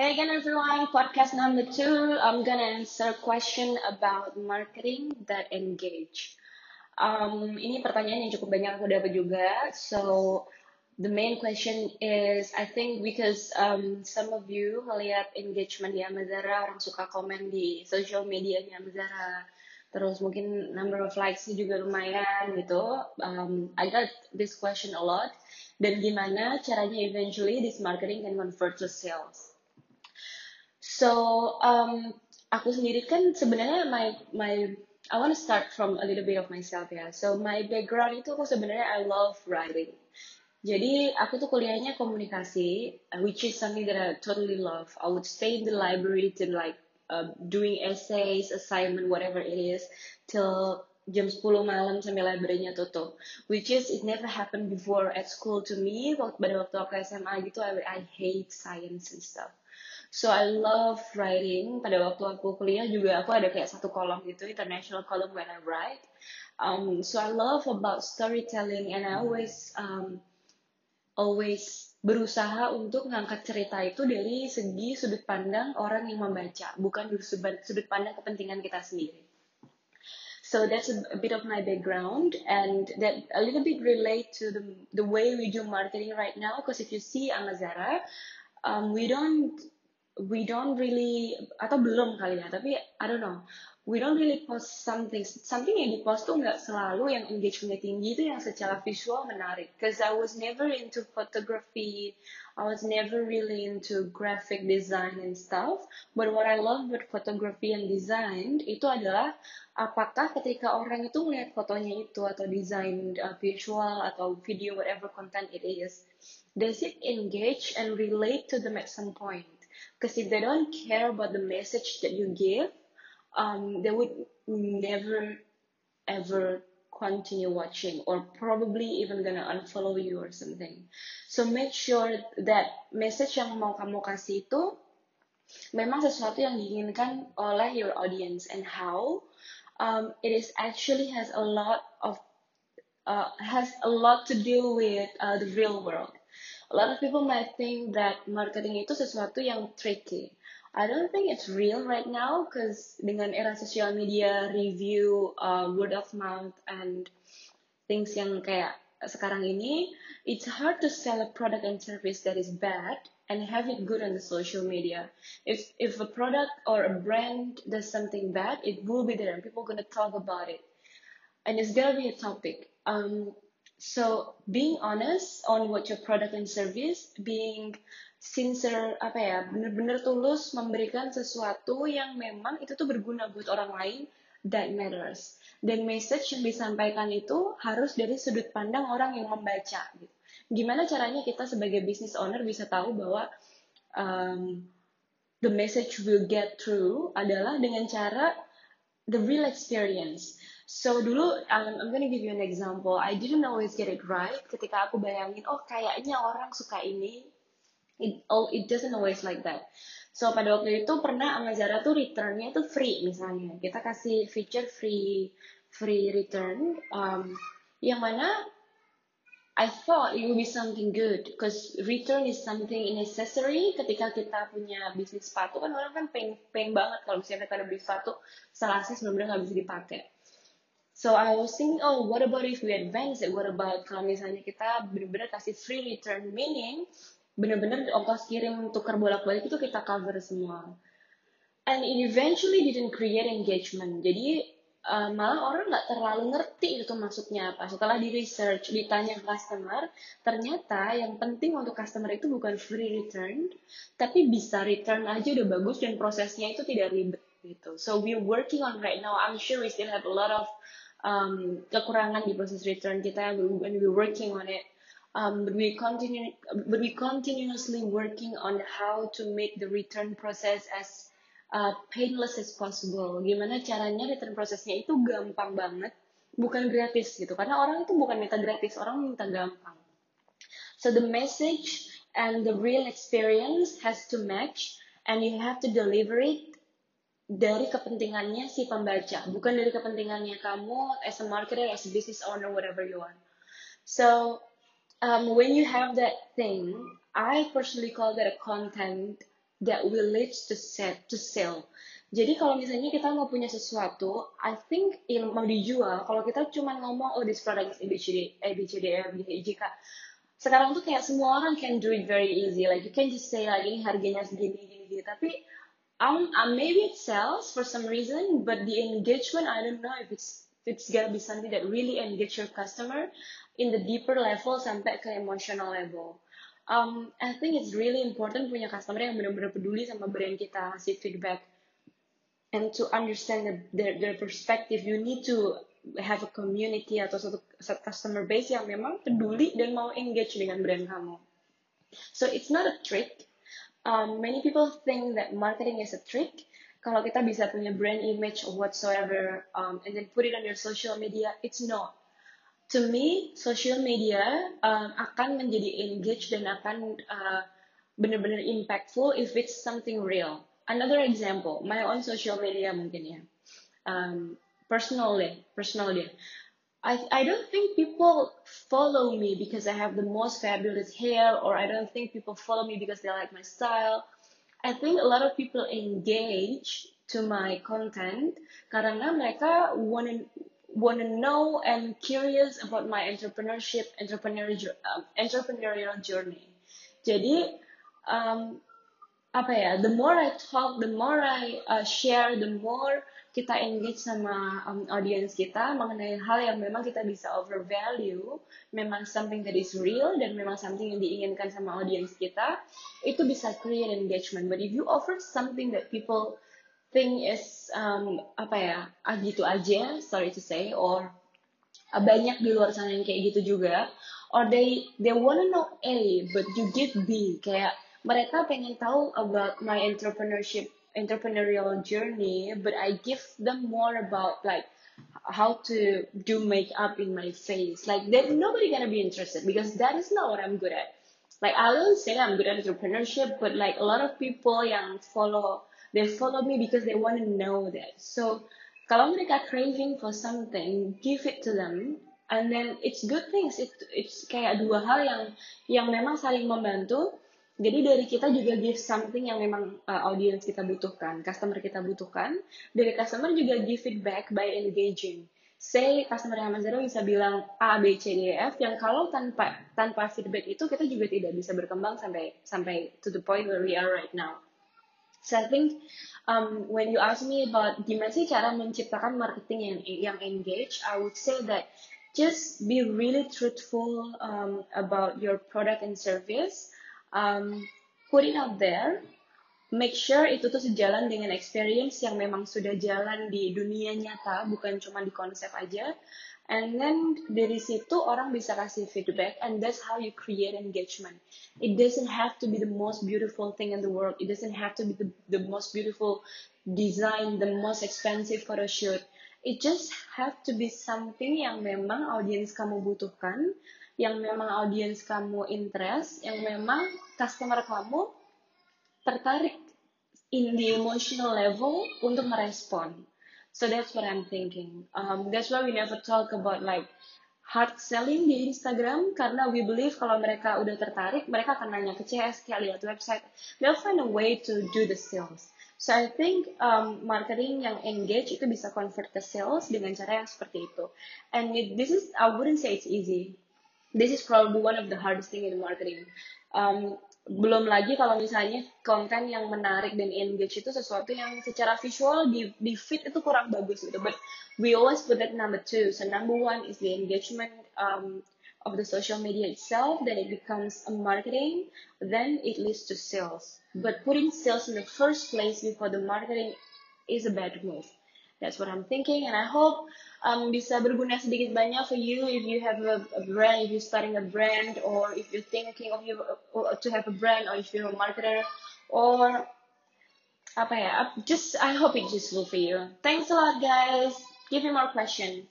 Hey again, everyone. Podcast number two. I'm gonna answer question about marketing that engage. Um, ini pertanyaan yang cukup banyak aku dapat juga. So the main question is, I think because um, some of you melihat engagement di Amazara, orang suka komen di social media di Amazara, terus mungkin number of likes juga lumayan gitu. Um, I got this question a lot. Dan gimana caranya eventually this marketing can convert to sales? So um, aku sendiri kan sebenarnya my my I want to start from a little bit of myself ya. So my background itu aku sebenarnya I love writing. Jadi aku tuh kuliahnya komunikasi, uh, which is something that I totally love. I would stay in the library to like uh, doing essays, assignment, whatever it is, till jam 10 malam sampai library-nya tutup. Which is it never happened before at school to me. Pada waktu aku SMA gitu, I, I hate science and stuff. So I love writing. Pada waktu aku kuliah juga aku ada kayak satu kolom gitu, international column when I write. Um, so I love about storytelling and I always um, always berusaha untuk ngangkat cerita itu dari segi sudut pandang orang yang membaca, bukan dari sudut pandang kepentingan kita sendiri. So that's a, bit of my background and that a little bit relate to the the way we do marketing right now. Because if you see Amazara, um, we don't we don't really atau belum kali ya tapi I don't know. We don't really post something. Something yang dipost tuh nggak selalu yang engagementnya tinggi itu yang secara visual menarik. Cause I was never into photography. I was never really into graphic design and stuff. But what I love with photography and design itu adalah apakah ketika orang itu melihat fotonya itu atau desain uh, visual atau video whatever content it is does it engage and relate to them at some point because if they don't care about the message that you give, um, they would never ever continue watching or probably even gonna unfollow you or something. So make sure that message yang mau kamu kasih itu memang sesuatu yang diinginkan oleh your audience and how um, it is actually has a lot of uh, has a lot to do with uh, the real world. A lot of people might think that marketing itu sesuatu yang tricky. I don't think it's real right now because dengan era sosial media, review, uh, word of mouth, and things yang kayak sekarang ini, it's hard to sell a product and service that is bad and have it good on the social media. If if a product or a brand does something bad, it will be there and people are gonna talk about it, and it's gonna be a topic. Um, So being honest on what your product and service, being sincere apa ya, bener-bener tulus memberikan sesuatu yang memang itu tuh berguna buat orang lain, that matters. Dan message yang disampaikan itu harus dari sudut pandang orang yang membaca. Gitu. Gimana caranya kita sebagai business owner bisa tahu bahwa um, the message will get through adalah dengan cara the real experience. So dulu, um, I'm gonna give you an example. I didn't always get it right. Ketika aku bayangin, oh kayaknya orang suka ini, it, oh, it doesn't always like that. So pada waktu itu pernah Amazara tuh returnnya tuh free misalnya. Kita kasih feature free free return, um, yang mana I thought it would be something good because return is something necessary ketika kita punya bisnis sepatu kan orang kan pengen, pengen banget kalau misalnya kita ada beli sepatu salah sih benar-benar nggak bisa dipakai. So I was thinking, oh, what about if we advance? What about kalau misalnya kita benar-benar kasih free return, meaning benar-benar ongkos kirim tukar bolak-balik itu kita cover semua. And it eventually didn't create engagement. Jadi uh, malah orang nggak terlalu ngerti itu maksudnya apa. Setelah di research, ditanya customer, ternyata yang penting untuk customer itu bukan free return, tapi bisa return aja udah bagus dan prosesnya itu tidak ribet gitu. So we're working on right now. I'm sure we still have a lot of um, kekurangan di proses return kita when we working on it um, but we continue but we continuously working on how to make the return process as uh, painless as possible. Gimana caranya return prosesnya itu gampang banget bukan gratis gitu. Karena orang itu bukan minta gratis orang minta gampang. So the message and the real experience has to match and you have to deliver it dari kepentingannya si pembaca, bukan dari kepentingannya kamu as a marketer, as a business owner, whatever you are. So um, when you have that thing, I personally call that a content that will lead to set to sell. Jadi kalau misalnya kita mau punya sesuatu, I think yang mau dijual, kalau kita cuma ngomong oh this product is ABCD, ABCDF, jika sekarang tuh kayak semua orang can do it very easy, like you can just say like ini harganya segini, gini, gini. Tapi um, uh, maybe it sells for some reason, but the engagement I don't know if it's it's gonna be something that really engage your customer in the deeper level sampai ke emotional level. Um, I think it's really important punya customer yang benar-benar peduli sama brand kita, ngasih feedback. And to understand the, their, their perspective you need to have a community atau satu, customer base yang memang peduli dan mau engage dengan brand kamu. So it's not a trick. Um, many people think that marketing is a trick. Kalau kita bisa punya brand image or whatsoever um, and then put it on your social media it's not to me social media um, akan menjadi engage dan akan uh, benar-benar impactful if it's something real another example, my own social media mungkin ya. Um, personal deh, personal deh. I, I don't think people follow me because I have the most fabulous hair or I don't think people follow me because they like my style. I think a lot of people engage to my content karena mereka wanna wanna know and curious about my entrepreneurship entrepreneurial um, entrepreneurial journey. Jadi um, apa ya the more I talk the more I uh, share the more kita engage sama um, audience kita mengenai hal yang memang kita bisa overvalue memang something that is real dan memang something yang diinginkan sama audience kita itu bisa create engagement but if you offer something that people think is um, apa ya ah, gitu aja sorry to say or uh, banyak di luar sana yang kayak gitu juga. Or they they wanna know A but you give B. Kayak mereka pengen tahu about my entrepreneurship entrepreneurial journey but I give them more about like how to do makeup in my face. Like there's nobody gonna be interested because that is not what I'm good at. Like I don't say I'm good at entrepreneurship but like a lot of people yang follow they follow me because they want to know that so kalau mereka craving for something give it to them and then it's good things it, it's kayak dua hal yang yang memang saling membantu jadi dari kita juga give something yang memang uh, audience kita butuhkan, customer kita butuhkan. Dari customer juga give feedback by engaging. Say customer yang Zero bisa bilang A, B, C, D, E, F yang kalau tanpa tanpa feedback itu kita juga tidak bisa berkembang sampai sampai to the point where we are right now. So I think um, when you ask me about gimana sih cara menciptakan marketing yang yang engage, I would say that just be really truthful um, about your product and service um, put it out there make sure itu tuh sejalan dengan experience yang memang sudah jalan di dunia nyata bukan cuma di konsep aja. And then dari situ orang bisa kasih feedback and that's how you create engagement. It doesn't have to be the most beautiful thing in the world. It doesn't have to be the, the most beautiful design the most expensive photo shoot it just have to be something yang memang audience kamu butuhkan yang memang audience kamu interest, yang memang customer kamu tertarik in the emotional level untuk merespon. So that's what I'm thinking. Um, that's why we never talk about like hard selling di Instagram karena we believe kalau mereka udah tertarik, mereka akan nanya ke CS, kayak lihat website, they'll find a way to do the sales. So I think um, marketing yang engage itu bisa convert ke sales dengan cara yang seperti itu. And it, this is I wouldn't say it's easy this is probably one of the hardest thing in marketing. Um, belum lagi kalau misalnya konten yang menarik dan engage itu sesuatu yang secara visual di, di feed itu kurang bagus gitu. But we always put that number two. So number one is the engagement um, of the social media itself. Then it becomes a marketing. Then it leads to sales. But putting sales in the first place before the marketing is a bad move. That's what I'm thinking, and I hope um, bisa berguna sedikit banyak for you if you have a, a brand, if you're starting a brand, or if you're thinking of you uh, to have a brand, or if you're a marketer, or apa ya? Just I hope it's useful for you. Thanks a lot, guys. Give me more question.